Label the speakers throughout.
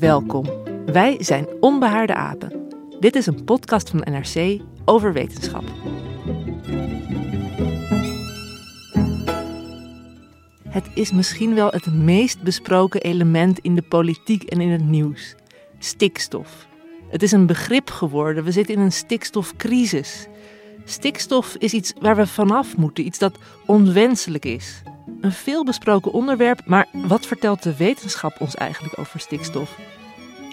Speaker 1: Welkom. Wij zijn Onbehaarde Apen. Dit is een podcast van NRC over wetenschap. Het is misschien wel het meest besproken element in de politiek en in het nieuws: stikstof. Het is een begrip geworden. We zitten in een stikstofcrisis. Stikstof is iets waar we vanaf moeten, iets dat onwenselijk is. Een veelbesproken onderwerp, maar wat vertelt de wetenschap ons eigenlijk over stikstof?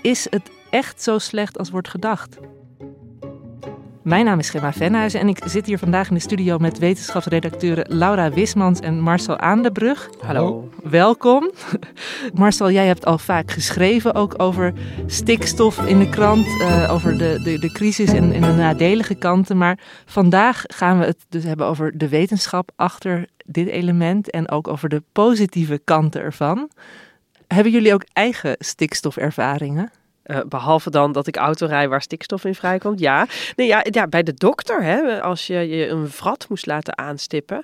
Speaker 1: Is het echt zo slecht als wordt gedacht? Mijn naam is Gemma Venhuizen en ik zit hier vandaag in de studio met wetenschapsredacteuren Laura Wismans en Marcel Aandebrug.
Speaker 2: Hallo.
Speaker 1: Welkom. Marcel, jij hebt al vaak geschreven ook over stikstof in de krant, uh, over de, de, de crisis en, en de nadelige kanten. Maar vandaag gaan we het dus hebben over de wetenschap achter dit element en ook over de positieve kanten ervan. Hebben jullie ook eigen stikstofervaringen?
Speaker 3: Uh, behalve dan dat ik autorij waar stikstof in vrijkomt. Ja, nee, ja, ja bij de dokter, hè, als je je een vrat moest laten aanstippen.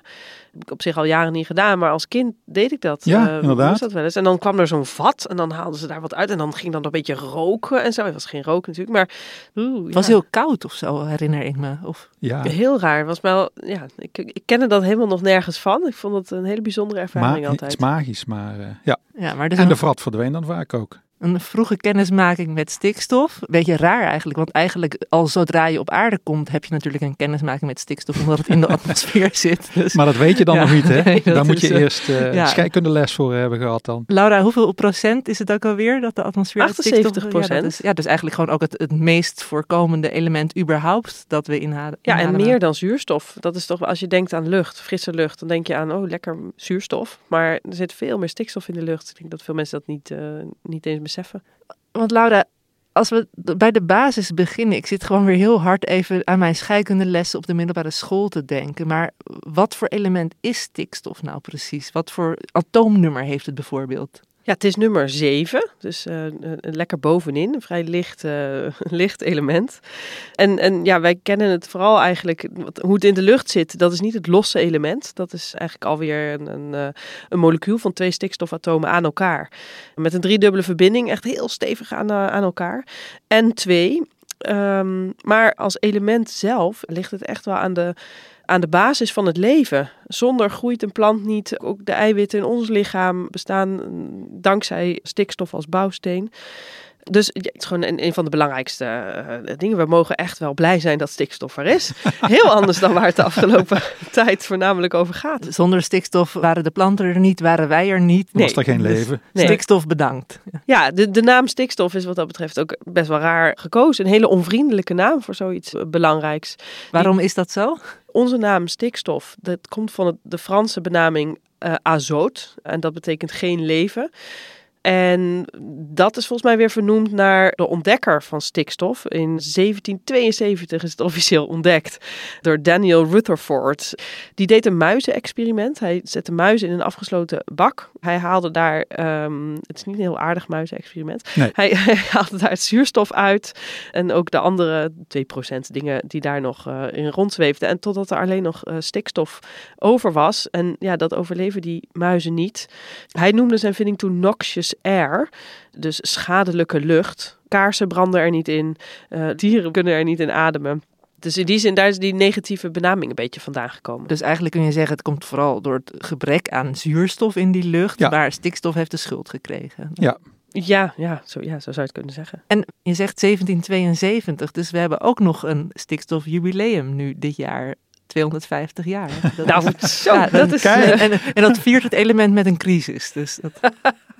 Speaker 3: heb ik op zich al jaren niet gedaan, maar als kind deed ik dat.
Speaker 2: Ja, uh, inderdaad.
Speaker 3: Dat wel eens. En dan kwam er zo'n vat en dan haalden ze daar wat uit. En dan ging dan een beetje roken en zo. Het was geen rook natuurlijk, maar...
Speaker 1: Oeh, het was heel koud of zo, herinner ik me. Of...
Speaker 3: Ja. Heel raar. Was wel, ja, ik, ik kende dat helemaal nog nergens van. Ik vond het een hele bijzondere ervaring
Speaker 2: Ma
Speaker 3: altijd.
Speaker 2: Het is magisch, maar uh, ja.
Speaker 1: ja maar dus
Speaker 2: en de vrat verdween dan vaak ook
Speaker 1: een vroege kennismaking met stikstof. Beetje raar eigenlijk, want eigenlijk al zodra je op aarde komt, heb je natuurlijk een kennismaking met stikstof, omdat het in de atmosfeer zit. Dus,
Speaker 2: maar dat weet je dan
Speaker 1: ja,
Speaker 2: nog niet, hè?
Speaker 1: nee,
Speaker 2: Daar moet je
Speaker 1: uh,
Speaker 2: eerst uh,
Speaker 1: ja.
Speaker 2: scheikundeles voor hebben gehad dan.
Speaker 1: Laura, hoeveel procent is het ook alweer dat de atmosfeer
Speaker 3: 78 procent.
Speaker 1: Ja, is, ja, dus eigenlijk gewoon ook het, het meest voorkomende element überhaupt dat we inhalen.
Speaker 3: Ja, en meer dan zuurstof. Dat is toch, als je denkt aan lucht, frisse lucht, dan denk je aan, oh, lekker zuurstof. Maar er zit veel meer stikstof in de lucht. Ik denk dat veel mensen dat niet, uh, niet eens beseffen.
Speaker 1: Want Laura, als we bij de basis beginnen, ik zit gewoon weer heel hard even aan mijn scheikundelessen op de middelbare school te denken. Maar wat voor element is stikstof nou precies? Wat voor atoomnummer heeft het bijvoorbeeld?
Speaker 3: Ja, het is nummer 7, dus uh, lekker bovenin, een vrij licht, uh, licht element. En, en ja, wij kennen het vooral eigenlijk, hoe het in de lucht zit, dat is niet het losse element. Dat is eigenlijk alweer een, een, een molecuul van twee stikstofatomen aan elkaar. Met een driedubbele verbinding, echt heel stevig aan, aan elkaar. En twee, um, maar als element zelf ligt het echt wel aan de aan de basis van het leven. Zonder groeit een plant niet. Ook de eiwitten in ons lichaam bestaan dankzij stikstof als bouwsteen. Dus ja, het is gewoon een, een van de belangrijkste uh, dingen. We mogen echt wel blij zijn dat stikstof er is. Heel anders dan waar het de afgelopen tijd voornamelijk over gaat.
Speaker 1: Zonder stikstof waren de planten er niet, waren wij er niet.
Speaker 2: Nee, was er geen leven.
Speaker 1: Nee. Stikstof bedankt.
Speaker 3: Ja, de, de naam stikstof is wat dat betreft ook best wel raar gekozen. Een hele onvriendelijke naam voor zoiets belangrijks.
Speaker 1: Waarom is dat zo?
Speaker 3: Onze naam stikstof, dat komt van de Franse benaming uh, azoot. En dat betekent geen leven. En dat is volgens mij weer vernoemd naar de ontdekker van stikstof. In 1772 is het officieel ontdekt door Daniel Rutherford. Die deed een muizenexperiment. Hij zette muizen in een afgesloten bak. Hij haalde daar, um, het is niet een heel aardig muizenexperiment.
Speaker 2: Nee.
Speaker 3: Hij, hij, haalde daar het zuurstof uit en ook de andere 2% dingen die daar nog uh, in rondzweefden. En totdat er alleen nog uh, stikstof over was. En ja, dat overleven die muizen niet. Hij noemde zijn vinding toen noxious air, dus schadelijke lucht. Kaarsen branden er niet in, uh, dieren kunnen er niet in ademen. Dus in die zin, daar is die negatieve benaming een beetje vandaan gekomen.
Speaker 1: Dus eigenlijk kun je zeggen, het komt vooral door het gebrek aan zuurstof in die lucht,
Speaker 4: Ja.
Speaker 1: maar stikstof heeft de schuld gekregen.
Speaker 4: Ja.
Speaker 3: Ja, ja, zo, ja, zo zou je het kunnen zeggen.
Speaker 1: En je zegt 1772, dus we hebben ook nog een stikstofjubileum nu dit jaar. 250 jaar. Dat
Speaker 3: Nou,
Speaker 1: is-
Speaker 3: zo,
Speaker 1: ja,
Speaker 3: dat is...
Speaker 1: En, en dat viert het element met een crisis. Dus, dat,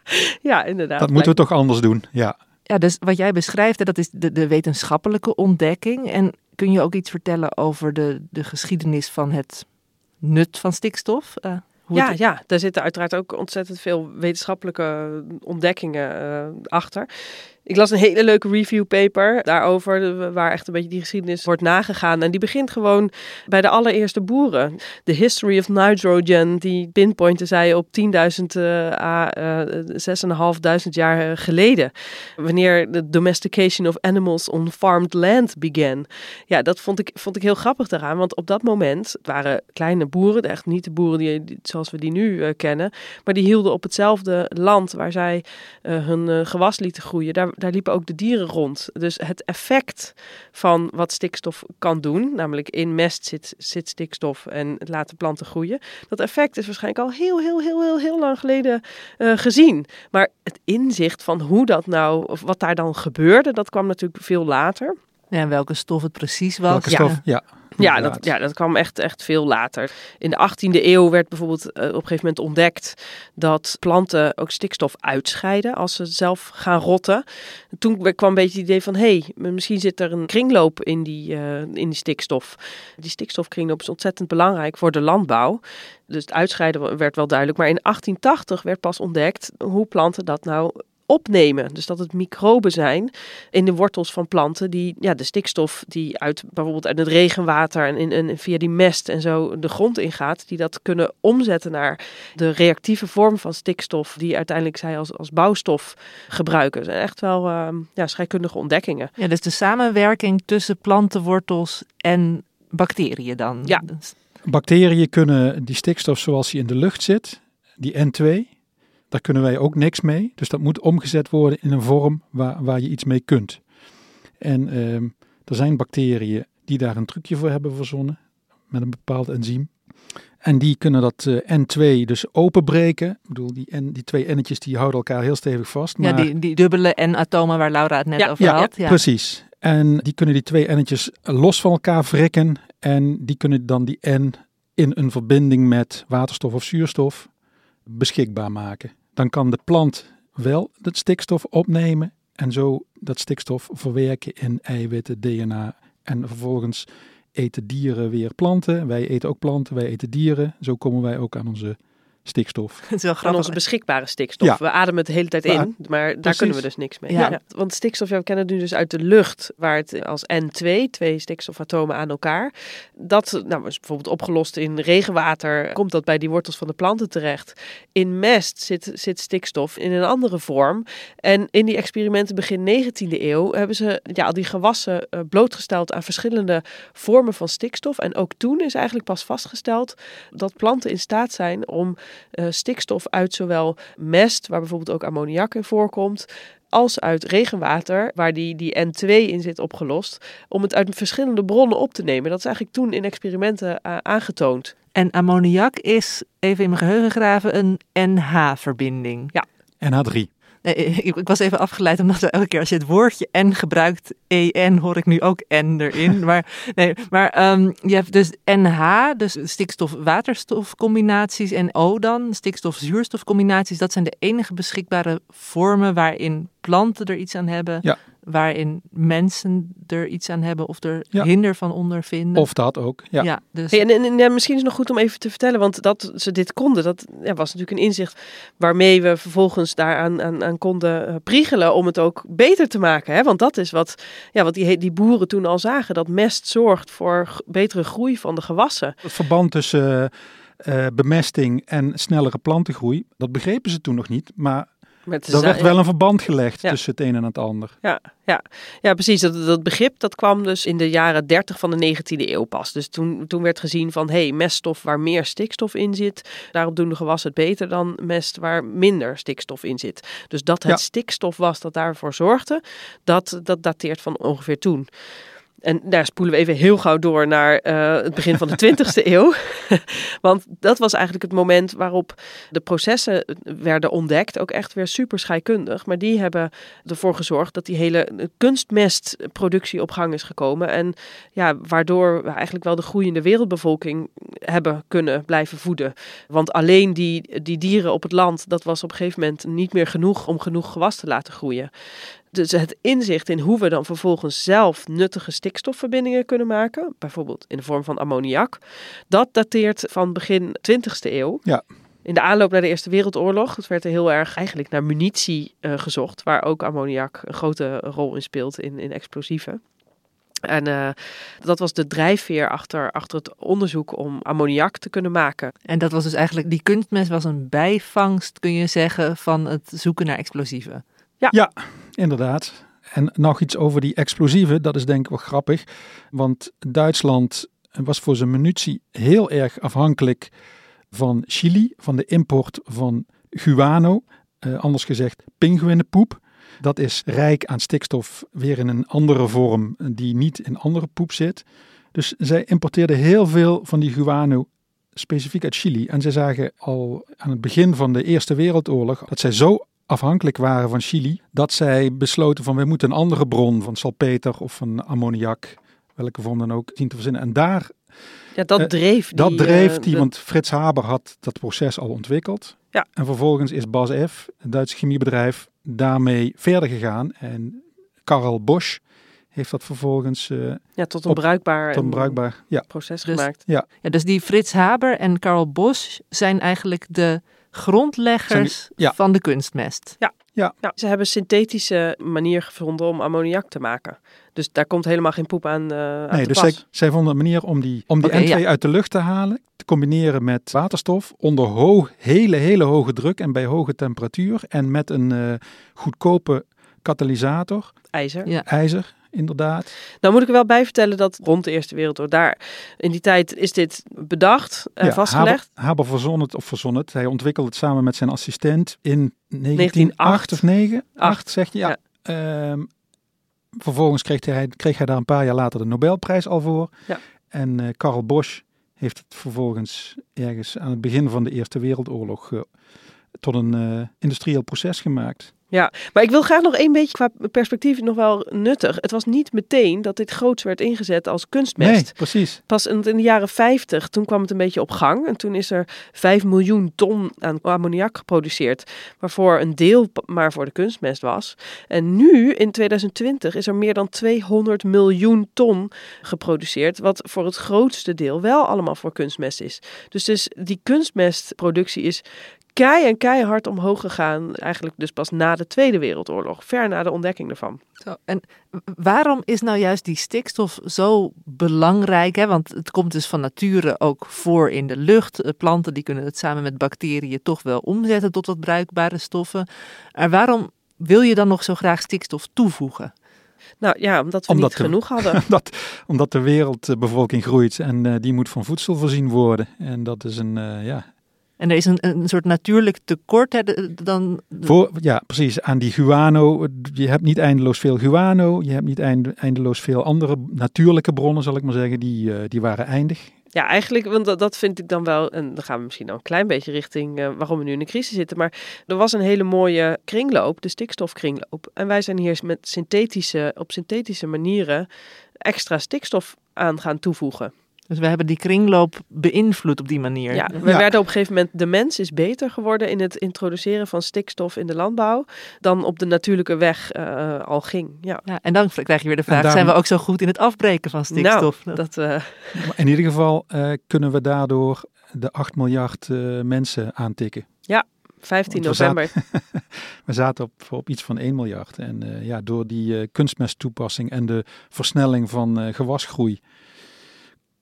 Speaker 3: Ja, inderdaad.
Speaker 4: Dat moeten we toch anders doen. Ja.
Speaker 1: ja, dus wat jij beschrijft, dat is de, de wetenschappelijke ontdekking. En kun je ook iets vertellen over de, de geschiedenis van het nut van stikstof? Eh, hoe
Speaker 3: Ja,
Speaker 1: het-
Speaker 3: ja, daar zitten uiteraard ook ontzettend veel wetenschappelijke ontdekkingen eh, achter. Ik las een hele leuke review paper daarover, waar echt een beetje die geschiedenis wordt nagegaan. En die begint gewoon bij de allereerste boeren. The History of Nitrogen, die pinpointen zij op 10.000 eh à eh, 6.500 jaar geleden. Wanneer de domestication of animals on farmed land began. Ja, dat vond ik, vond ik heel grappig daaraan, want op dat moment waren kleine boeren, echt niet de boeren die, die- zoals we die nu eh, kennen, maar die hielden op hetzelfde land waar zij eh, hun eh, gewas lieten groeien. Daar, daar liepen ook de dieren rond. Dus het effect van wat stikstof kan doen, namelijk in mest zit, zit stikstof en het laten planten groeien, dat effect is waarschijnlijk al heel, heel, heel, heel, heel lang geleden eh, gezien. Maar het inzicht van hoe dat nou, of wat daar dan gebeurde, dat kwam natuurlijk veel later.
Speaker 1: Ja, en welke stof het precies was.
Speaker 4: Welke
Speaker 3: ja.
Speaker 4: stof? Ja.
Speaker 3: Ja, dat, ja, dat kwam echt, echt veel later. In de 18e eeuw werd bijvoorbeeld eh, op een gegeven moment ontdekt dat planten ook stikstof uitscheiden als ze zelf gaan rotten. Toen kwam een beetje het idee van, hé, hey, misschien zit er een kringloop in die, eh, in die stikstof. Die stikstofkringloop is ontzettend belangrijk voor de landbouw. Dus het uitscheiden werd wel duidelijk. Maar in 1880 werd pas ontdekt hoe planten dat nou opnemen. Dus dat het microben zijn in de wortels van planten die ja, de stikstof die uit bijvoorbeeld uit het regenwater en, in, en via die mest en zo de grond ingaat, die dat kunnen omzetten naar de reactieve vorm van stikstof die uiteindelijk zij als, als bouwstof gebruiken. Dat zijn echt wel ehm, ja, scheikundige ontdekkingen.
Speaker 1: Ja, dus de samenwerking tussen plantenwortels en bacteriën dan.
Speaker 3: Ja.
Speaker 1: Dus-
Speaker 4: Bacteriën kunnen die stikstof zoals die in de lucht zit, die N2, daar kunnen wij ook niks mee. Dus dat moet omgezet worden in een vorm waar, waar je iets mee kunt. En ehm, er zijn bacteriën die daar een trucje voor hebben verzonnen, met een bepaald enzym. En die kunnen dat eh, N2 dus openbreken. Ik bedoel, die, N, die twee N'tjes die houden elkaar heel stevig vast.
Speaker 1: Ja,
Speaker 4: Maar
Speaker 1: die, die dubbele N-atomen waar Laura het net
Speaker 3: Ja,
Speaker 1: over
Speaker 4: ja,
Speaker 1: had. Ja.
Speaker 4: Precies. En die kunnen die twee N'tjes los van elkaar wrikken. En die kunnen dan die N in een verbinding met waterstof of zuurstof beschikbaar maken. Dan kan de plant wel dat stikstof opnemen en zo dat stikstof verwerken in eiwitten, DNA. En vervolgens eten dieren weer planten. Wij eten ook planten, wij eten dieren. Zo komen wij ook aan onze stikstof.
Speaker 1: Het is wel
Speaker 3: Van
Speaker 1: grappig.
Speaker 3: onze beschikbare stikstof.
Speaker 4: Ja.
Speaker 3: We ademen het de hele tijd in, maar daar
Speaker 4: precies.
Speaker 3: kunnen we dus niks mee.
Speaker 1: Ja.
Speaker 3: Want stikstof, ja, we kennen het nu dus uit de lucht, waar het als N2, twee stikstofatomen aan elkaar. Dat nou, is bijvoorbeeld opgelost in regenwater, komt dat bij die wortels van de planten terecht. In mest zit, zit stikstof in een andere vorm. En in die experimenten begin 19e eeuw hebben ze ja, al die gewassen eh, blootgesteld aan verschillende vormen van stikstof. En ook toen is eigenlijk pas vastgesteld dat planten in staat zijn om eh, stikstof uit zowel mest, waar bijvoorbeeld ook ammoniak in voorkomt, als uit regenwater, waar die, die N2 in zit opgelost, om het uit verschillende bronnen op te nemen. Dat is eigenlijk toen in experimenten eh, aangetoond.
Speaker 1: En ammoniak is, even in mijn geheugen graven, een NH-verbinding.
Speaker 3: Ja.
Speaker 4: NH3.
Speaker 1: Nee, ik, ik was even afgeleid omdat we elke keer als je het woordje N gebruikt, EN, hoor ik nu ook N erin. maar nee, maar ehm, je hebt dus NH, dus stikstof-waterstofcombinaties en O dan, stikstof-zuurstofcombinaties. Dat zijn de enige beschikbare vormen waarin planten er iets aan hebben.
Speaker 4: Ja.
Speaker 1: Waarin mensen er iets aan hebben of er
Speaker 4: Ja.
Speaker 1: hinder van ondervinden.
Speaker 4: Of dat ook. Ja.
Speaker 1: dus
Speaker 3: Hey, en, en, en, ja, misschien is het nog goed om even te vertellen, want dat ze dit konden, dat ja, was natuurlijk een inzicht waarmee we vervolgens daaraan aan, aan konden eh, priegelen om het ook beter te maken. Hè? Want dat is wat, ja, wat die, die boeren toen al zagen, dat mest zorgt voor betere groei van de gewassen.
Speaker 4: Het verband tussen eh, eh, bemesting en snellere plantengroei, dat begrepen ze toen nog niet. Maar
Speaker 3: Met
Speaker 4: er werd wel een verband gelegd
Speaker 3: Ja.
Speaker 4: tussen het een en het ander.
Speaker 3: Ja, ja. ja precies. Dat, dat begrip dat kwam dus in de jaren 30 van de 19e eeuw pas. Dus toen, toen werd gezien van, hé, hey, meststof waar meer stikstof in zit, daarop doen de gewassen het beter dan mest waar minder stikstof in zit. Dus dat het
Speaker 4: Ja.
Speaker 3: stikstof was dat daarvoor zorgde, dat, dat dateert van ongeveer toen. En daar spoelen we even heel gauw door naar uh, het begin van de 20e eeuw. Want dat was eigenlijk het moment waarop de processen werden ontdekt. Ook echt weer super scheikundig. Maar die hebben ervoor gezorgd dat die hele kunstmestproductie op gang is gekomen. En ja, waardoor we eigenlijk wel de groeiende wereldbevolking hebben kunnen blijven voeden. Want alleen die, die dieren op het land, dat was op een gegeven moment niet meer genoeg om genoeg gewas te laten groeien. Dus het inzicht in hoe we dan vervolgens zelf nuttige stikstofverbindingen kunnen maken, bijvoorbeeld in de vorm van ammoniak, dat dateert van begin 20e eeuw.
Speaker 4: Ja.
Speaker 3: In de aanloop naar de Eerste Wereldoorlog, het werd er heel erg eigenlijk naar munitie uh, gezocht, waar ook ammoniak een grote rol in speelt in, in explosieven. En uh, dat was de drijfveer achter, achter het onderzoek om ammoniak te kunnen maken.
Speaker 1: En dat was dus eigenlijk, die kunstmest was een bijvangst, kun je zeggen, van het zoeken naar explosieven.
Speaker 3: Ja.
Speaker 4: ja, inderdaad. En nog iets over die explosieven, dat is denk ik wel grappig. Want Duitsland was voor zijn munitie heel erg afhankelijk van Chili, van de import van guano, eh, anders gezegd pinguïnenpoep. Dat is rijk aan stikstof, weer in een andere vorm die niet in andere poep zit. Dus zij importeerden heel veel van die guano specifiek uit Chili. En zij zagen al aan het begin van de Eerste Wereldoorlog dat zij zo afhankelijk waren van Chili, dat zij besloten van we moeten een andere bron van salpeter of van ammoniak, welke vorm dan ook, zien te verzinnen. En daar...
Speaker 3: Ja, dat dreef die...
Speaker 4: Dat dreef die, want Frits Haber had dat proces al ontwikkeld.
Speaker 3: Ja.
Speaker 4: En vervolgens is BASF, het Duitse chemiebedrijf, daarmee verder gegaan. En Karl Bosch heeft dat vervolgens uh,
Speaker 3: ja, tot een op, bruikbaar,
Speaker 4: tot een bruikbaar ja.
Speaker 3: proces
Speaker 1: dus,
Speaker 3: gemaakt.
Speaker 4: Ja.
Speaker 1: ja, dus die Frits Haber en Karl Bosch zijn eigenlijk de grondleggers
Speaker 4: die, ja.
Speaker 1: van de kunstmest.
Speaker 3: Ja.
Speaker 4: Ja.
Speaker 3: ja, ze hebben een synthetische manier gevonden om ammoniak te maken. Dus daar komt helemaal geen poep aan. Uh,
Speaker 4: nee, dus zij, zij, vonden een manier om die, om die
Speaker 1: okay,
Speaker 4: N2
Speaker 1: ja.
Speaker 4: uit de lucht te halen, te combineren met waterstof onder hoog, hele, hele hoge druk en bij hoge temperatuur. En met een uh, goedkope katalysator,
Speaker 3: ijzer.
Speaker 1: Ja.
Speaker 4: ijzer inderdaad.
Speaker 3: Nou moet ik er wel bij vertellen dat rond de Eerste Wereldoorlog daar in die tijd is dit bedacht en
Speaker 4: ja,
Speaker 3: vastgelegd.
Speaker 4: Haber, Haber verzon het of verzon het. Hij ontwikkelde het samen met zijn assistent in 1908 of 9, 8 zeg je. Ja. ja. Um, vervolgens kreeg hij, kreeg hij daar een paar jaar later de Nobelprijs al voor.
Speaker 3: Ja.
Speaker 4: En uh, Karl Bosch heeft het vervolgens ergens aan het begin van de Eerste Wereldoorlog uh, tot een uh, industrieel proces gemaakt.
Speaker 3: Ja, maar ik wil graag nog één beetje qua perspectief nog wel nuttig. Het was niet meteen dat dit groots werd ingezet als kunstmest.
Speaker 4: Nee, precies.
Speaker 3: Pas in de jaren 50, toen kwam het een beetje op gang. En toen is er 5 miljoen ton aan ammoniak geproduceerd. Waarvoor een deel maar voor de kunstmest was. En nu, in 2020, is er meer dan 200 miljoen ton geproduceerd. Wat voor het grootste deel wel allemaal voor kunstmest is. Dus, dus die kunstmestproductie is kei en keihard omhoog gegaan. Eigenlijk dus pas na de Tweede Wereldoorlog. Ver na de ontdekking ervan.
Speaker 1: Zo, en waarom is nou juist die stikstof zo belangrijk? Hè? Want het komt dus van nature ook voor in de lucht. Planten die kunnen het samen met bacteriën toch wel omzetten tot wat bruikbare stoffen. Maar waarom wil je dan nog zo graag stikstof toevoegen?
Speaker 3: Nou ja, omdat we
Speaker 4: omdat
Speaker 3: niet genoeg hadden.
Speaker 4: omdat, omdat de wereldbevolking groeit en uh, die moet van voedsel voorzien worden. En dat is een, uh, ja,
Speaker 1: en er is een, een soort natuurlijk tekort hè, dan...
Speaker 4: Voor, ja, precies. Aan die guano. Je hebt niet eindeloos veel guano. Je hebt niet eindeloos veel andere natuurlijke bronnen, zal ik maar zeggen. Die, uh, die waren eindig.
Speaker 3: Ja, eigenlijk, want dat, dat vind ik dan wel, en dan gaan we misschien al een klein beetje richting uh, waarom we nu in een crisis zitten. Maar er was een hele mooie kringloop, de stikstofkringloop. En wij zijn hier met synthetische, op synthetische manieren extra stikstof aan gaan toevoegen.
Speaker 1: Dus we hebben die kringloop beïnvloed op die manier.
Speaker 3: Ja, we ja. werden op een gegeven moment, de mens is beter geworden in het introduceren van stikstof in de landbouw dan op de natuurlijke weg uh, al ging. Ja.
Speaker 1: ja, en dan krijg je weer de vraag, daarom... zijn we ook zo goed in het afbreken van stikstof?
Speaker 3: Nou, dat, uh...
Speaker 4: In ieder geval uh, kunnen we daardoor de 8 miljard mensen aantikken.
Speaker 3: Ja, 15
Speaker 4: we
Speaker 3: november.
Speaker 4: Zaten, we zaten op, op iets van 1 miljard. En ja, door die kunstmesttoepassing en de versnelling van gewasgroei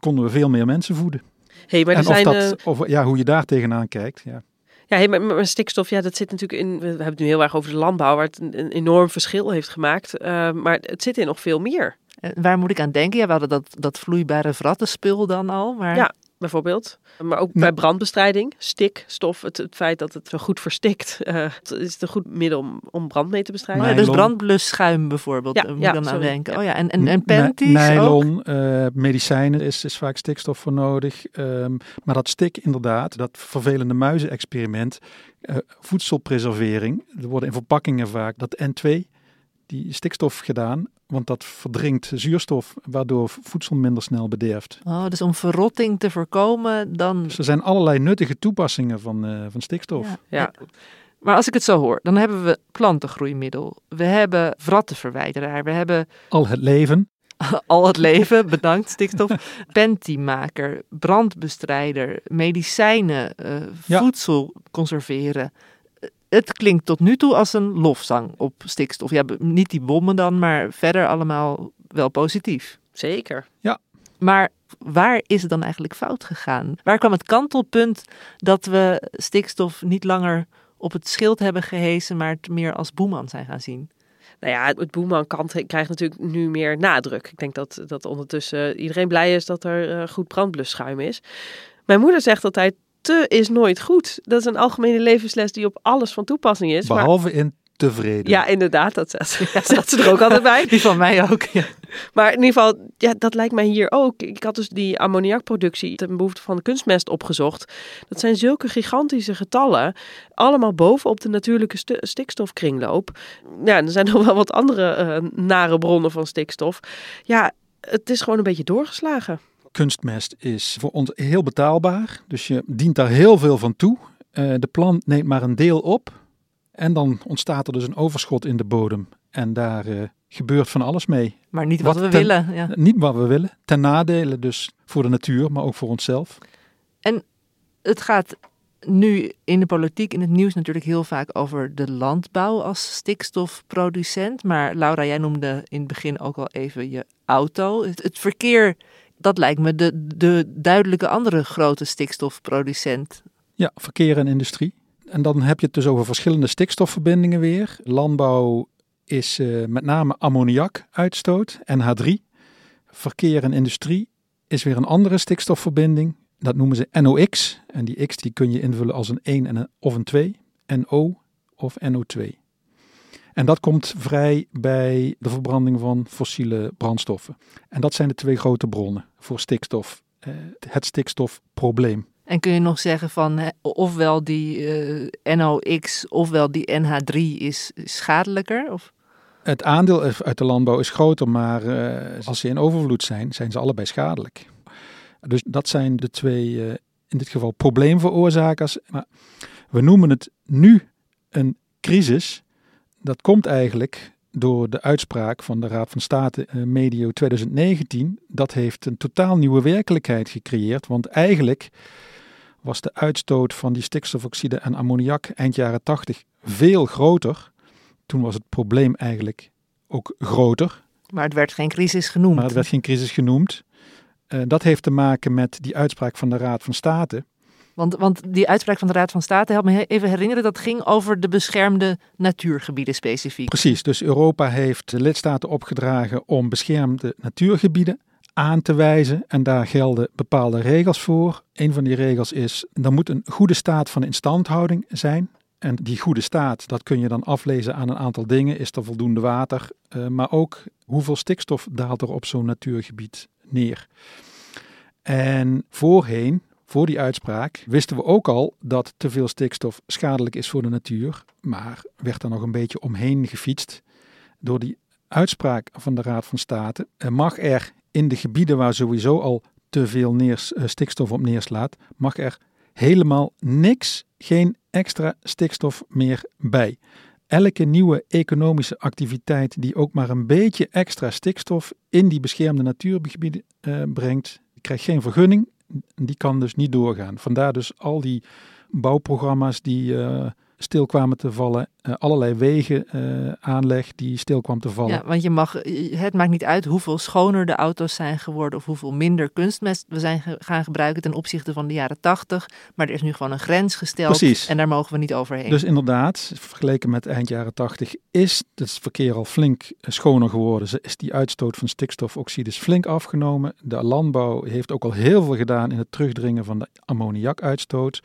Speaker 4: konden we veel meer mensen voeden.
Speaker 3: Hey, maar
Speaker 4: en
Speaker 3: er zijn,
Speaker 4: of dat, of, ja, hoe je daar tegenaan kijkt. Ja.
Speaker 3: Ja, hey, maar, maar, stikstof, ja, dat zit natuurlijk in. We hebben het nu heel erg over de landbouw, waar het een, een enorm verschil heeft gemaakt. Uh, maar het zit in nog veel meer.
Speaker 1: En waar moet ik aan denken? Ja, we hadden dat, dat vloeibare wrattenspul dan al. Maar...
Speaker 3: Ja, bijvoorbeeld. Maar ook bij brandbestrijding, stikstof, het, het feit dat het zo goed verstikt, uh, het is een goed middel om, om brand mee te bestrijden.
Speaker 1: Maar dus brandblusschuim bijvoorbeeld,
Speaker 3: Ja,
Speaker 1: ja, moet
Speaker 3: ja,
Speaker 1: je dan aan denken.
Speaker 3: Ja.
Speaker 1: Oh ja, en, en, en panties ook?
Speaker 4: Nylon, eh, medicijnen is, is vaak stikstof voor nodig. Ehm, maar dat stik inderdaad, dat vervelende muizenexperiment, eh, voedselpreservering. Er worden in verpakkingen vaak dat N2, die stikstof gedaan, want dat verdringt zuurstof, waardoor voedsel minder snel bederft.
Speaker 1: Oh, dus om verrotting te voorkomen, dan...
Speaker 4: Dus er zijn allerlei nuttige toepassingen van, eh, van stikstof.
Speaker 1: Ja.
Speaker 3: Ja.
Speaker 1: Maar als ik het zo hoor, dan hebben we plantengroeimiddel. We hebben wrattenverwijderaar. We hebben
Speaker 4: Al het leven,
Speaker 1: al het leven, bedankt stikstof. Pantymaker, brandbestrijder, medicijnen, eh,
Speaker 4: Ja.
Speaker 1: voedsel conserveren. Het klinkt tot nu toe als een lofzang op stikstof. Ja, niet die bommen dan, maar verder allemaal wel positief.
Speaker 3: Zeker.
Speaker 1: Maar waar is het dan eigenlijk fout gegaan? Waar kwam het kantelpunt dat we stikstof niet langer op het schild hebben gehesen, maar het meer als boeman zijn gaan zien?
Speaker 3: Nou ja, het boeman-kant krijgt natuurlijk nu meer nadruk. Ik denk dat, dat ondertussen iedereen blij is dat er eh, goed brandblusschuim is. Mijn moeder zegt altijd, te is nooit goed. Dat is een algemene levensles die op alles van toepassing is. maar-
Speaker 4: behalve in tevreden.
Speaker 3: ja, inderdaad, dat zat, zat ze er ook altijd bij.
Speaker 1: Die van mij ook. Ja.
Speaker 3: Maar in ieder geval, ja, dat lijkt mij hier ook. Ik had dus die ammoniakproductie ten behoefte van de kunstmest opgezocht. Dat zijn zulke gigantische getallen. Allemaal bovenop de natuurlijke stikstofkringloop. Ja, er zijn nog wel wat andere eh, nare bronnen van stikstof. Ja, het is gewoon een beetje doorgeslagen.
Speaker 4: Kunstmest is voor ons heel betaalbaar. Dus je dient daar heel veel van toe. Eh, de plant neemt maar een deel op. En dan ontstaat er dus een overschot in de bodem. En daar eh, gebeurt van alles mee.
Speaker 1: Maar niet wat,
Speaker 4: Wat
Speaker 1: we
Speaker 4: ten-
Speaker 1: willen. Ja.
Speaker 4: Niet wat we willen. Ten nadele dus voor de natuur, maar ook voor onszelf.
Speaker 1: Het gaat nu in de politiek, in het nieuws natuurlijk heel vaak over de landbouw als stikstofproducent. Maar Laura, jij noemde in het begin ook al even je auto. Het, het verkeer, dat lijkt me de, de duidelijke andere grote stikstofproducent.
Speaker 4: Ja, verkeer en industrie. En dan heb je het dus over verschillende stikstofverbindingen weer. Landbouw is eh, met name ammoniakuitstoot, NH3. Verkeer en industrie is weer een andere stikstofverbinding. Dat noemen ze NOx. En die X die kun je invullen als een 1 en een, of een 2. NO of NO2. En dat komt vrij bij de verbranding van fossiele brandstoffen. En dat zijn de twee grote bronnen voor stikstof. eh, het stikstofprobleem.
Speaker 1: En kun je nog zeggen van ofwel die eh, NOx ofwel die NH3 is schadelijker? Of?
Speaker 4: Het aandeel uit de landbouw is groter, maar eh, als ze in overvloed zijn, zijn ze allebei schadelijk. Dus dat zijn de twee, in dit geval probleemveroorzakers. Maar we noemen het nu een crisis. Dat komt eigenlijk door de uitspraak van de Raad van State eh, medio 2019. Dat heeft een totaal nieuwe werkelijkheid gecreëerd. Want eigenlijk was de uitstoot van die stikstofoxide en ammoniak eind jaren 80 veel groter. Toen was het probleem eigenlijk ook groter,
Speaker 1: Maar het werd geen crisis genoemd.
Speaker 4: maar het werd geen crisis genoemd. Eh, dat heeft te maken met die uitspraak van de Raad van State.
Speaker 1: Want, want die uitspraak van de Raad van State, help me even herinneren, dat ging over de beschermde natuurgebieden specifiek.
Speaker 4: Precies, dus Europa heeft de lidstaten opgedragen om beschermde natuurgebieden aan te wijzen. En daar gelden bepaalde regels voor. Een van die regels is, er moet een goede staat van instandhouding zijn. En die goede staat, dat kun je dan aflezen aan een aantal dingen. Is er voldoende water, eh, maar ook hoeveel stikstof daalt er op zo'n natuurgebied neer. En voorheen, voor die uitspraak, wisten we ook al dat te veel stikstof schadelijk is voor de natuur. Maar werd er nog een beetje omheen gefietst. Door die uitspraak van de Raad van State mag er in de gebieden waar sowieso al te veel neers, eh, stikstof op neerslaat, mag er helemaal niks, geen extra stikstof meer bij. Elke nieuwe economische activiteit die ook maar een beetje extra stikstof in die beschermde natuurgebieden eh, brengt, krijgt geen vergunning. Die kan dus niet doorgaan. Vandaar dus al die bouwprogramma's die eh, stil kwamen te vallen. Uh, allerlei wegen uh, aanleg die stil kwam te vallen.
Speaker 1: Ja, want je mag, het maakt niet uit hoeveel schoner de auto's zijn geworden of hoeveel minder kunstmest we zijn gaan gebruiken ten opzichte van de jaren 80. Maar er is nu gewoon een grens gesteld
Speaker 4: Precies.
Speaker 1: en daar mogen we niet overheen.
Speaker 4: Dus inderdaad, vergeleken met eind jaren 80 is het verkeer al flink schoner geworden. Is die uitstoot van stikstofoxides flink afgenomen. De landbouw heeft ook al heel veel gedaan in het terugdringen van de ammoniakuitstoot.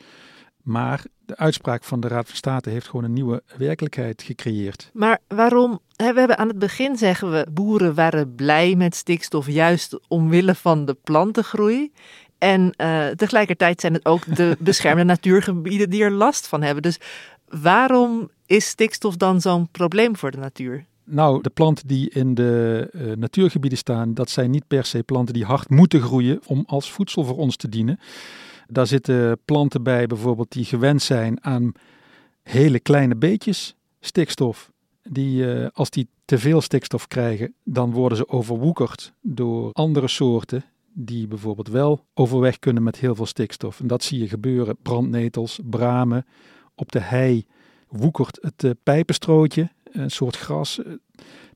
Speaker 4: Maar de uitspraak van de Raad van State heeft gewoon een nieuwe werkelijkheid gecreëerd.
Speaker 1: Maar waarom? We hebben aan het begin zeggen we, boeren waren blij met stikstof juist omwille van de plantengroei. En uh, tegelijkertijd zijn het ook de beschermde natuurgebieden die er last van hebben. Dus waarom is stikstof dan zo'n probleem voor de natuur?
Speaker 4: Nou, de planten die in de uh, natuurgebieden staan, dat zijn niet per se planten die hard moeten groeien om als voedsel voor ons te dienen. Daar zitten planten bij bijvoorbeeld die gewend zijn aan hele kleine beetjes stikstof. Die, uh, als die te veel stikstof krijgen, dan worden ze overwoekerd door andere soorten die bijvoorbeeld wel overweg kunnen met heel veel stikstof. En dat zie je gebeuren. Brandnetels, bramen. Op de hei woekert het uh, pijpenstrootje, een soort gras.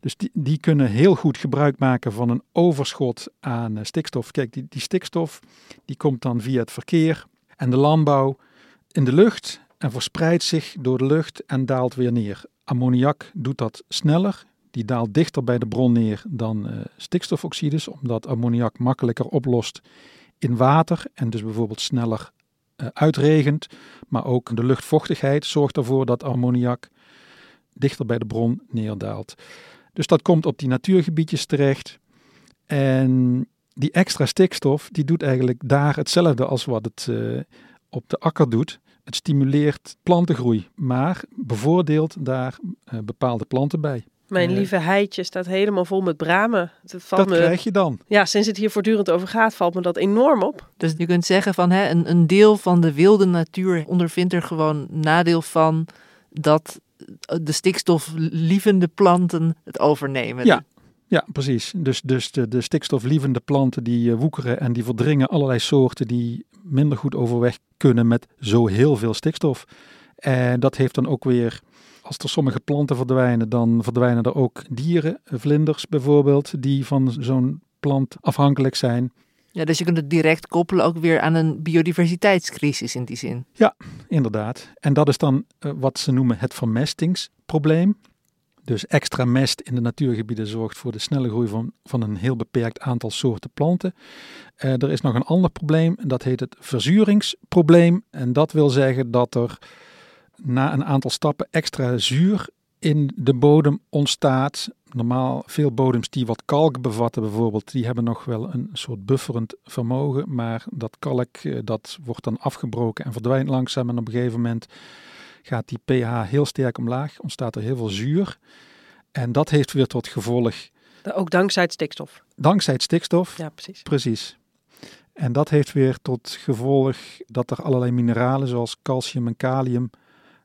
Speaker 4: Dus die, die kunnen heel goed gebruik maken van een overschot aan uh, stikstof. Kijk, die, die stikstof die komt dan via het verkeer en de landbouw in de lucht en verspreidt zich door de lucht en daalt weer neer. Ammoniak doet dat sneller. Die daalt dichter bij de bron neer dan uh, stikstofoxides, omdat ammoniak makkelijker oplost in water en dus bijvoorbeeld sneller uh, uitregent. Maar ook de luchtvochtigheid zorgt ervoor dat ammoniak dichter bij de bron neerdaalt. Dus dat komt op die natuurgebiedjes terecht. En die extra stikstof, die doet eigenlijk daar hetzelfde als wat het uh, op de akker doet. Het stimuleert plantengroei, maar bevoordeelt daar uh, bepaalde planten bij.
Speaker 3: Mijn uh, lieve heitje staat helemaal vol met bramen.
Speaker 4: Dat, valt dat me, krijg je dan.
Speaker 3: Ja, sinds het hier voortdurend over gaat, valt me dat enorm op.
Speaker 1: Dus je kunt zeggen van hè, een, een deel van de wilde natuur ondervindt er gewoon nadeel van dat de stikstoflievende planten het overnemen.
Speaker 4: Ja, ja precies. Dus, dus de, de stikstoflievende planten die uh, woekeren en die verdringen allerlei soorten die minder goed overweg kunnen met zo heel veel stikstof. En dat heeft dan ook weer, als er sommige planten verdwijnen, dan verdwijnen er ook dieren, vlinders bijvoorbeeld, die van zo'n plant afhankelijk zijn.
Speaker 1: Ja, dus je kunt het direct koppelen ook weer aan een biodiversiteitscrisis in die zin.
Speaker 4: Ja, inderdaad. En dat is dan uh, wat ze noemen het vermestingsprobleem. Dus extra mest in de natuurgebieden zorgt voor de snelle groei van, van een heel beperkt aantal soorten planten. Uh, er is nog een ander probleem, dat heet het verzuringsprobleem. En dat wil zeggen dat er na een aantal stappen extra zuur in de bodem ontstaat. Normaal, veel bodems die wat kalk bevatten bijvoorbeeld, die hebben nog wel een soort bufferend vermogen. Maar dat kalk, dat wordt dan afgebroken en verdwijnt langzaam. En op een gegeven moment gaat die pH heel sterk omlaag, ontstaat er heel veel zuur. En dat heeft weer tot gevolg...
Speaker 3: Ook dankzij het stikstof.
Speaker 4: Dankzij het stikstof.
Speaker 3: Ja, precies.
Speaker 4: Precies. En dat heeft weer tot gevolg dat er allerlei mineralen zoals calcium en kalium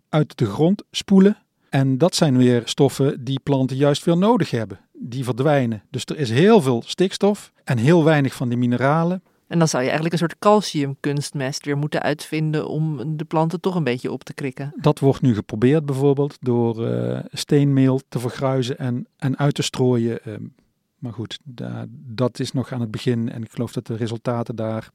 Speaker 4: uit de grond spoelen. En dat zijn weer stoffen die planten juist weer nodig hebben. Die verdwijnen. Dus er is heel veel stikstof en heel weinig van die mineralen.
Speaker 1: En dan zou je eigenlijk een soort calciumkunstmest weer moeten uitvinden om de planten toch een beetje op te krikken.
Speaker 4: Dat wordt nu geprobeerd bijvoorbeeld door uh, steenmeel te vergruizen en, en uit te strooien. Uh, maar goed, da, dat is nog aan het begin en ik geloof dat de resultaten daar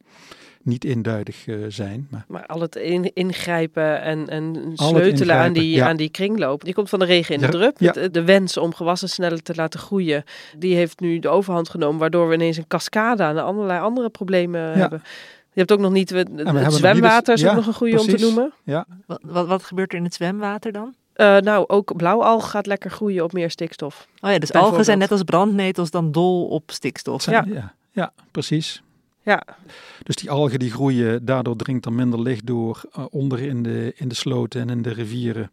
Speaker 4: niet induidig uh, zijn. Maar,
Speaker 3: maar al het in, ingrijpen en, en sleutelen aan die, ja. aan die kringloop, die komt van de regen in de drup. Ja. De, de, wens om gewassen sneller te laten groeien, die heeft nu de overhand genomen, waardoor we ineens een cascade aan allerlei andere problemen ja. hebben. Je hebt ook nog niet, het, het zwemwater is ook nog een goede om te noemen.
Speaker 4: Ja.
Speaker 1: Wat, wat, wat gebeurt er in het zwemwater dan?
Speaker 3: Uh, nou, ook blauwalg gaat lekker groeien op meer stikstof.
Speaker 1: Oh ja, dus algen zijn net als brandnetels dan dol op stikstof.
Speaker 4: Zijn, ja. ja. Ja, precies.
Speaker 3: Ja.
Speaker 4: Dus die algen die groeien, daardoor dringt er minder licht door uh, onder in de, in de sloten en in de rivieren.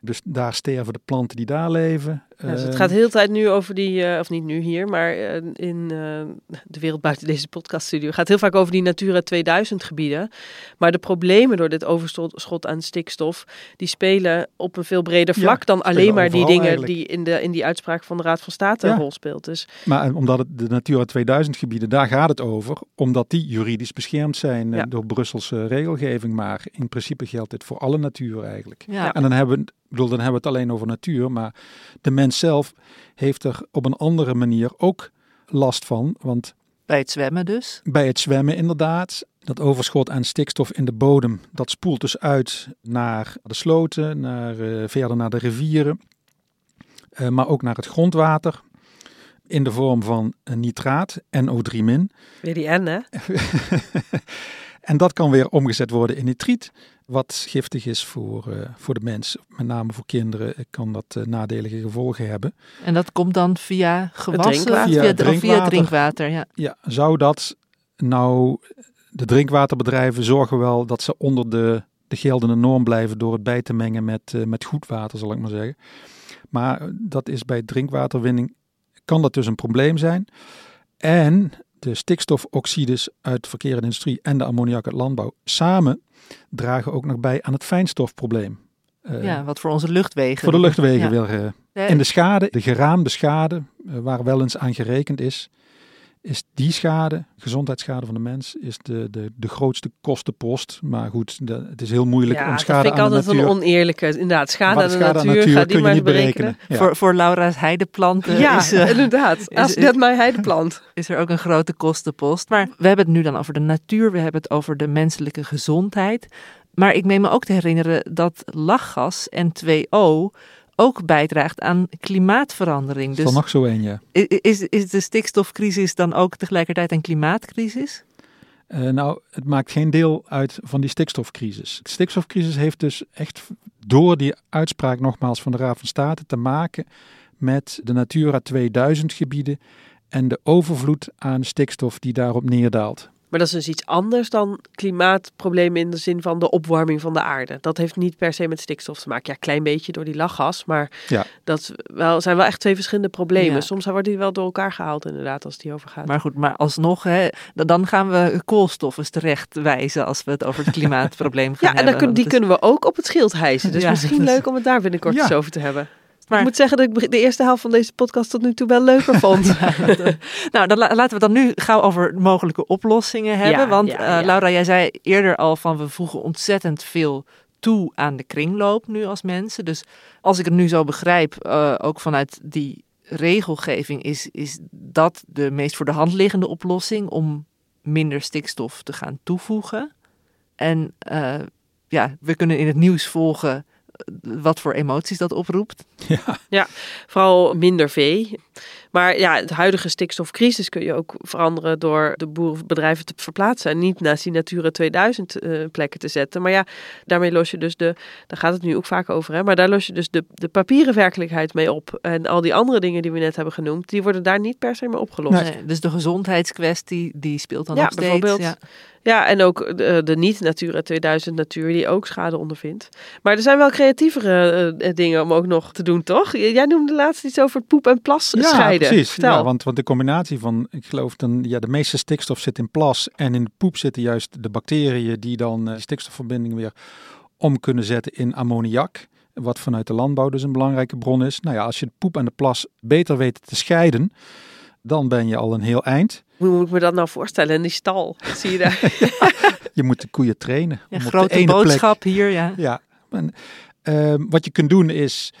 Speaker 4: Dus daar sterven de planten die daar leven.
Speaker 3: Ja, dus het
Speaker 4: Ehm,
Speaker 3: gaat de hele tijd nu over die, eh, of niet nu hier, maar eh, in eh, de wereld buiten deze podcaststudio. gaat heel vaak over die Natura 2000 gebieden. Maar de problemen door dit overschot aan stikstof, die spelen op een veel breder
Speaker 4: Ja,
Speaker 3: vlak dan alleen maar die dingen
Speaker 4: eigenlijk.
Speaker 3: die in, de, in die uitspraak van de Raad van State
Speaker 4: Ja.
Speaker 3: een rol speelt. Dus
Speaker 4: Maar omdat het de Natura 2000 gebieden, daar gaat het over, omdat die juridisch beschermd zijn
Speaker 3: Ja.
Speaker 4: door Brusselse regelgeving. Maar in principe geldt dit voor alle natuur eigenlijk.
Speaker 1: Ja.
Speaker 4: En dan hebben, we, ik bedoel, dan hebben we het alleen over natuur, maar de mens zelf heeft er op een andere manier ook last van. Want
Speaker 1: Bij het zwemmen dus.
Speaker 4: bij het zwemmen inderdaad, dat overschot aan stikstof in de bodem, dat spoelt dus uit naar de sloten, naar, eh, verder naar de rivieren, eh, maar ook naar het grondwater. In de vorm van een nitraat, NO3-.
Speaker 3: weer die N, hè?
Speaker 4: en dat kan weer omgezet worden in nitriet, wat giftig is voor, eh, voor de mens. Met name voor kinderen eh, kan dat eh, nadelige gevolgen hebben.
Speaker 1: En dat komt dan via gewassen?
Speaker 3: drinkwater.
Speaker 1: Via,
Speaker 4: Via
Speaker 1: of via
Speaker 4: drinkwater.
Speaker 1: ja.
Speaker 4: Ja, zou dat nou, de drinkwaterbedrijven zorgen wel dat ze onder de, de geldende norm blijven door het bij te mengen met, eh, met goed water, zal ik maar zeggen. Maar dat is bij drinkwaterwinning, kan dat dus een probleem zijn. En de stikstofoxides uit verkeer en industrie en de ammoniak uit landbouw samen dragen ook nog bij aan het fijnstofprobleem. Eh,
Speaker 1: ja, wat voor onze luchtwegen.
Speaker 4: voor de luchtwegen
Speaker 1: Ja.
Speaker 4: weer. eh,
Speaker 1: Eh,
Speaker 4: en de schade, de geraamde schade, eh, waar wel eens aan gerekend is, is die schade, gezondheidsschade van de mens, is de, de, de grootste kostenpost. Maar goed, de- het is heel moeilijk
Speaker 3: Ja,
Speaker 4: om
Speaker 3: dat
Speaker 4: schade
Speaker 3: vind ik
Speaker 4: aan de
Speaker 3: altijd
Speaker 4: natuur...
Speaker 3: een oneerlijke. Inderdaad, schade,
Speaker 4: maar
Speaker 3: aan
Speaker 4: de
Speaker 3: de
Speaker 4: schade aan
Speaker 3: natuur,
Speaker 4: natuur
Speaker 3: ga die maar
Speaker 4: niet
Speaker 3: berekenen.
Speaker 4: berekenen. Ja.
Speaker 1: Voor, voor Laura's heideplanten
Speaker 3: Ja,
Speaker 1: is, eh,
Speaker 3: inderdaad.
Speaker 1: Is-
Speaker 3: that my heideplant.
Speaker 1: is er ook een grote kostenpost. Maar we hebben het nu dan over de natuur, we hebben het over de menselijke gezondheid. Maar ik meen me ook te herinneren dat lachgas N2O ook bijdraagt aan klimaatverandering.
Speaker 4: Is er
Speaker 1: Dus
Speaker 4: nog zo een, ja.
Speaker 1: is, is de stikstofcrisis dan ook tegelijkertijd een klimaatcrisis?
Speaker 4: Eh, nou, het maakt geen deel uit van die stikstofcrisis. De stikstofcrisis heeft dus echt door die uitspraak nogmaals van de Raad van State te maken met de Natura 2000 gebieden en de overvloed aan stikstof die daarop neerdaalt.
Speaker 3: Maar dat is dus iets anders dan klimaatproblemen in de zin van de opwarming van de aarde. Dat heeft niet per se met stikstof te maken. Ja, een klein beetje door die lachgas, maar
Speaker 4: Ja.
Speaker 3: dat wel, zijn wel echt twee verschillende problemen.
Speaker 1: Ja.
Speaker 3: Soms wordt die wel door elkaar gehaald inderdaad als die overgaat.
Speaker 1: Maar goed, maar alsnog, hè, dan- dan gaan we koolstof eens terecht wijzen als we het over het klimaatprobleem gaan
Speaker 3: ja, en dan
Speaker 1: hebben.
Speaker 3: kun- die
Speaker 1: Want het
Speaker 3: kunnen we ook op het schild hijsen. Dus
Speaker 1: Ja,
Speaker 3: misschien
Speaker 1: is-
Speaker 3: leuk om het daar binnenkort
Speaker 4: Ja.
Speaker 3: eens over te hebben.
Speaker 1: Maar-
Speaker 3: Ik moet zeggen dat ik de eerste helft van deze podcast tot nu toe wel leuker vond.
Speaker 1: nou, dan la- laten we dan nu gauw over mogelijke oplossingen hebben.
Speaker 3: Ja,
Speaker 1: want
Speaker 3: ja,
Speaker 1: eh. Laura, jij zei eerder al van we voegen ontzettend veel toe aan de kringloop nu als mensen. Dus als ik het nu zo begrijp, eh, ook vanuit die regelgeving, is, is dat de meest voor de hand liggende oplossing om minder stikstof te gaan toevoegen. En eh, ja, we kunnen in het nieuws volgen eh, wat voor emoties dat oproept.
Speaker 3: Vooral minder vee. Maar ja, het huidige stikstofcrisis kun je ook veranderen door de boerenbedrijven te verplaatsen. En niet naast die Natura 2000 eh, plekken te zetten. Maar ja, daarmee los je dus de, daar gaat het nu ook vaak over, hè, maar daar los je dus de, de papieren werkelijkheid mee op. En al die andere dingen die we net hebben genoemd, die worden daar niet per se mee opgelost.
Speaker 1: Nee, dus de gezondheidskwestie, die speelt dan
Speaker 3: Ja,
Speaker 1: nog steeds.
Speaker 3: bijvoorbeeld.
Speaker 1: Ja.
Speaker 3: Ja, en ook de, de niet-Natura 2000 natuur die ook schade ondervindt. Maar er zijn wel creatievere eh, dingen om ook nog te doen, toch? Jij noemde laatst iets over het poep en plas
Speaker 4: Ja,
Speaker 3: scheiden.
Speaker 4: precies.
Speaker 3: Vertel.
Speaker 4: Ja, want, want de combinatie van, ik geloof dan, ja, de meeste stikstof zit in plas en in de poep zitten juist de bacteriën die dan eh, stikstofverbinding weer om kunnen zetten in ammoniak. Wat vanuit de landbouw dus een belangrijke bron is. Nou ja, als je de poep en de plas beter weet te scheiden, dan ben je al een heel eind.
Speaker 3: Hoe moet ik me dat nou voorstellen in die stal? Zie je daar?
Speaker 4: Je moet de koeien trainen.
Speaker 1: Ja,
Speaker 4: om op de
Speaker 1: grote
Speaker 4: ene plek-
Speaker 1: boodschap hier, ja.
Speaker 4: Ja, en, ehm, wat je kunt doen is,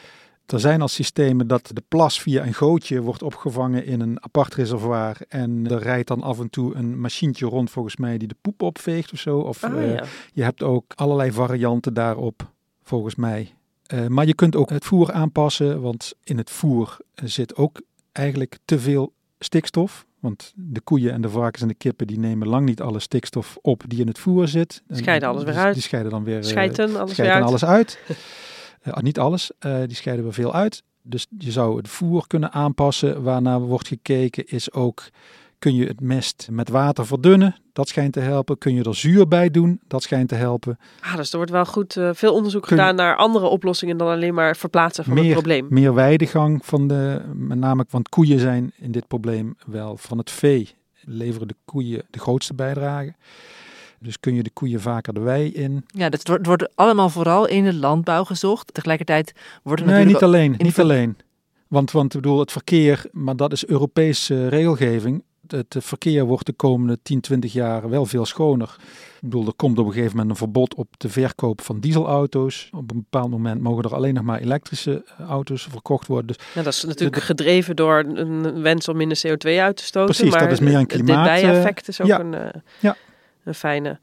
Speaker 4: er zijn al systemen dat de plas via een gootje wordt opgevangen in een apart reservoir. En er rijdt dan af en toe een machientje rond volgens mij die de poep opveegt of zo. Of
Speaker 3: Ah,
Speaker 4: eh, je hebt ook allerlei varianten daarop volgens mij. Eh, maar je kunt ook het voer aanpassen, want in het voer zit ook eigenlijk te veel stikstof. Want de koeien en de varkens en de kippen die nemen lang niet alle stikstof op die in het voer zit. En
Speaker 3: Scheiden alles weer
Speaker 4: die-
Speaker 3: uit.
Speaker 4: Die scheiden dan weer eh,
Speaker 3: Scheiden, alles weer
Speaker 4: scheiden
Speaker 3: uit.
Speaker 4: alles uit. Eh, niet alles, eh, die scheiden we veel uit. Dus je zou het voer kunnen aanpassen. Waarna wordt gekeken is ook, Kun je het mest met water verdunnen? Dat schijnt te helpen. Kun je er zuur bij doen? Dat schijnt te helpen.
Speaker 3: Ah, dus er wordt wel goed eh, veel onderzoek
Speaker 4: Kun
Speaker 3: gedaan naar andere oplossingen dan alleen maar verplaatsen van het probleem.
Speaker 4: meer weidegang van de, met name, want koeien zijn in dit probleem wel van het vee. Leveren de koeien de grootste bijdrage. Dus kun je de koeien vaker de wei in.
Speaker 1: Ja, dus het wordt, het wordt allemaal vooral in de landbouw gezocht. Tegelijkertijd wordt er
Speaker 4: Nee,
Speaker 1: natuurlijk
Speaker 4: niet alleen. Niet
Speaker 1: ver-
Speaker 4: alleen. Want, want ik bedoel, het verkeer, maar dat is Europese regelgeving. Het eh, verkeer wordt de komende 10, 20 jaar wel veel schoner. Ik bedoel, er komt op een gegeven moment een verbod op de verkoop van dieselauto's. Op een bepaald moment mogen er alleen nog maar elektrische eh, auto's verkocht worden. Dus
Speaker 3: Ja, dat is natuurlijk
Speaker 4: de-
Speaker 3: gedreven door een wens om minder CO2 uit te stoten.
Speaker 4: Precies, dat is meer een
Speaker 3: het-
Speaker 4: klimaat,
Speaker 3: Dit bijeffect is ook
Speaker 4: ja.
Speaker 3: een, eh,
Speaker 4: Ja.
Speaker 3: Een fijne.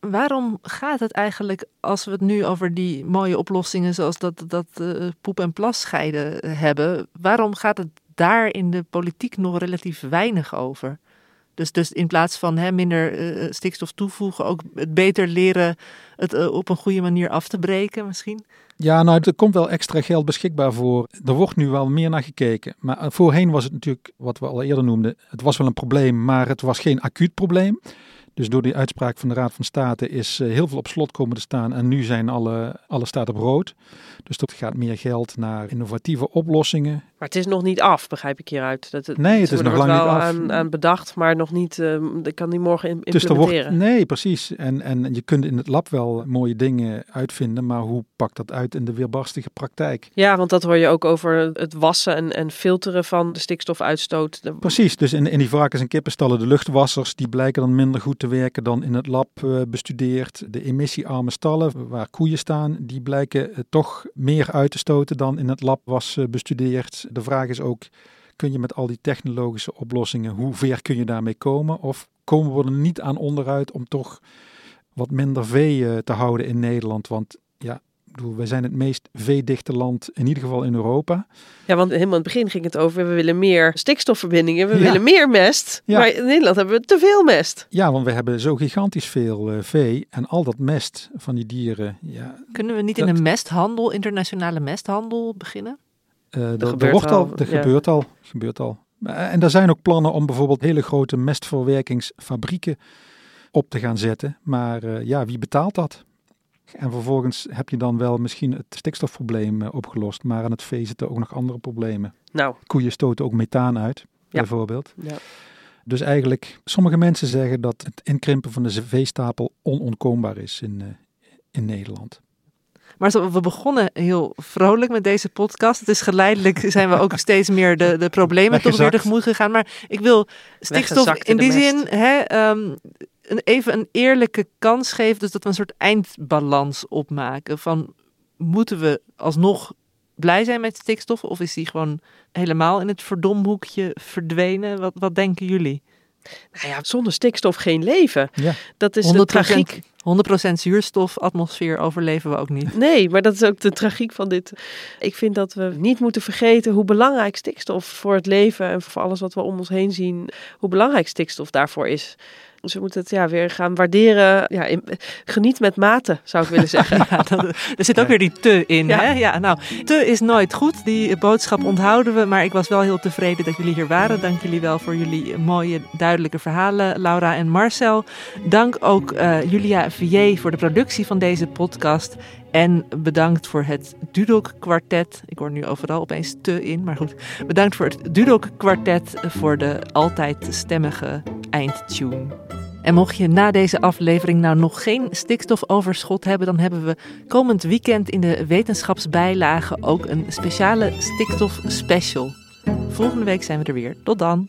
Speaker 1: Waarom gaat het eigenlijk, als we het nu over die mooie oplossingen zoals dat, dat eh, poep- en plas scheiden eh, hebben, waarom gaat het daar in de politiek nog relatief weinig over? Dus, dus in plaats van hè, minder eh, stikstof toevoegen, ook het beter leren het eh, op een goede manier af te breken misschien?
Speaker 4: Ja, nou, er komt wel extra geld beschikbaar voor. Er wordt nu wel meer naar gekeken. Maar eh, voorheen was het natuurlijk, wat we al eerder noemden, het was wel een probleem, maar het was geen acuut probleem. Dus door die uitspraak van de Raad van State is eh, heel veel op slot komen te staan en nu zijn alle, alle staten op rood. Dus er gaat meer geld naar innovatieve oplossingen.
Speaker 3: Maar het is nog niet af, begrijp ik hieruit. Dat
Speaker 4: Nee, het is nog lang niet af.
Speaker 3: Aan, aan bedacht, maar nog niet. ik kan die morgen in-
Speaker 4: Dus er wordt,
Speaker 3: implementeren.
Speaker 4: nee, precies. En, en je kunt in het lab wel mooie dingen uitvinden, maar hoe pakt dat uit in de weerbarstige praktijk?
Speaker 3: Ja, want dat hoor je ook over het wassen en, en filteren van de stikstofuitstoot.
Speaker 4: Precies, dus in, in die varkens- en kippenstallen, de luchtwassers, die blijken dan minder goed te werken dan in het lab eh, bestudeerd. De emissiearme stallen, waar koeien staan, die blijken eh, toch meer uit te stoten dan in het lab was eh, bestudeerd. De vraag is ook, kun je met al die technologische oplossingen, hoe ver kun je daarmee komen? Of komen we er niet aan onderuit om toch wat minder vee eh, te houden in Nederland? Want ja, bedoel, wij zijn het meest veedichte land, in ieder geval in Europa.
Speaker 3: Ja, want helemaal in het begin ging het over we willen meer stikstofverbindingen, we
Speaker 4: Ja.
Speaker 3: willen meer mest.
Speaker 4: Ja.
Speaker 3: Maar in Nederland hebben we te veel mest.
Speaker 4: Ja, want we hebben zo gigantisch veel eh, vee en al dat mest van die dieren. Ja,
Speaker 1: Kunnen we niet in een mesthandel, internationale mesthandel beginnen?
Speaker 4: Eh, dat,
Speaker 3: gebeurt
Speaker 4: al, dat
Speaker 3: ja.
Speaker 4: gebeurt al, gebeurt al. En er zijn ook plannen om bijvoorbeeld hele grote mestverwerkingsfabrieken op te gaan zetten. Maar eh, ja, wie betaalt dat? En vervolgens heb je dan wel misschien het stikstofprobleem eh, opgelost, maar aan het vee zitten ook nog andere problemen.
Speaker 3: Nou,
Speaker 4: Koeien stoten ook methaan uit,
Speaker 3: Ja.
Speaker 4: bijvoorbeeld.
Speaker 3: ja.
Speaker 4: Dus eigenlijk, sommige mensen zeggen dat het inkrimpen van de veestapel onontkoombaar is in, in Nederland.
Speaker 1: Maar we begonnen heel vrolijk met deze podcast. Het is geleidelijk zijn we ook steeds meer de, de problemen toch weer tegemoet gegaan. Maar ik wil stikstof
Speaker 3: Weggezakt
Speaker 1: in die zin hè, ehm, een, even een eerlijke kans geven. Dus dat we een soort eindbalans opmaken. Van moeten we alsnog blij zijn met stikstof? Of is die gewoon helemaal in het verdomhoekje verdwenen? Wat, wat denken jullie?
Speaker 3: Nou ja, zonder stikstof geen leven.
Speaker 4: Ja.
Speaker 3: Dat is de tragiek.
Speaker 1: 100% zuurstof, atmosfeer overleven we ook niet.
Speaker 3: Nee, maar dat is ook de tragiek van dit. Ik vind dat we niet moeten vergeten hoe belangrijk stikstof voor het leven en voor alles wat we om ons heen zien, hoe belangrijk stikstof daarvoor is. Dus we moeten het ja, weer gaan waarderen. Ja, in- geniet met mate, zou ik willen zeggen.
Speaker 1: Ja, dat, er zit ook weer die te in.
Speaker 3: Ja.
Speaker 1: Hè? Ja, nou, te is nooit goed. Die boodschap onthouden we. Maar ik was wel heel tevreden dat jullie hier waren. Dank jullie wel voor jullie mooie, duidelijke verhalen, Laura en Marcel. Dank ook eh, Julia Vier voor de productie van deze podcast. En bedankt voor het Dudok kwartet. Ik hoor nu overal opeens te in, maar goed. Bedankt voor het Dudok kwartet voor de altijd stemmige eindtune. En mocht je na deze aflevering nou nog geen stikstofoverschot hebben, dan hebben we komend weekend in de wetenschapsbijlage ook een speciale stikstof special. Volgende week zijn we er weer. Tot dan.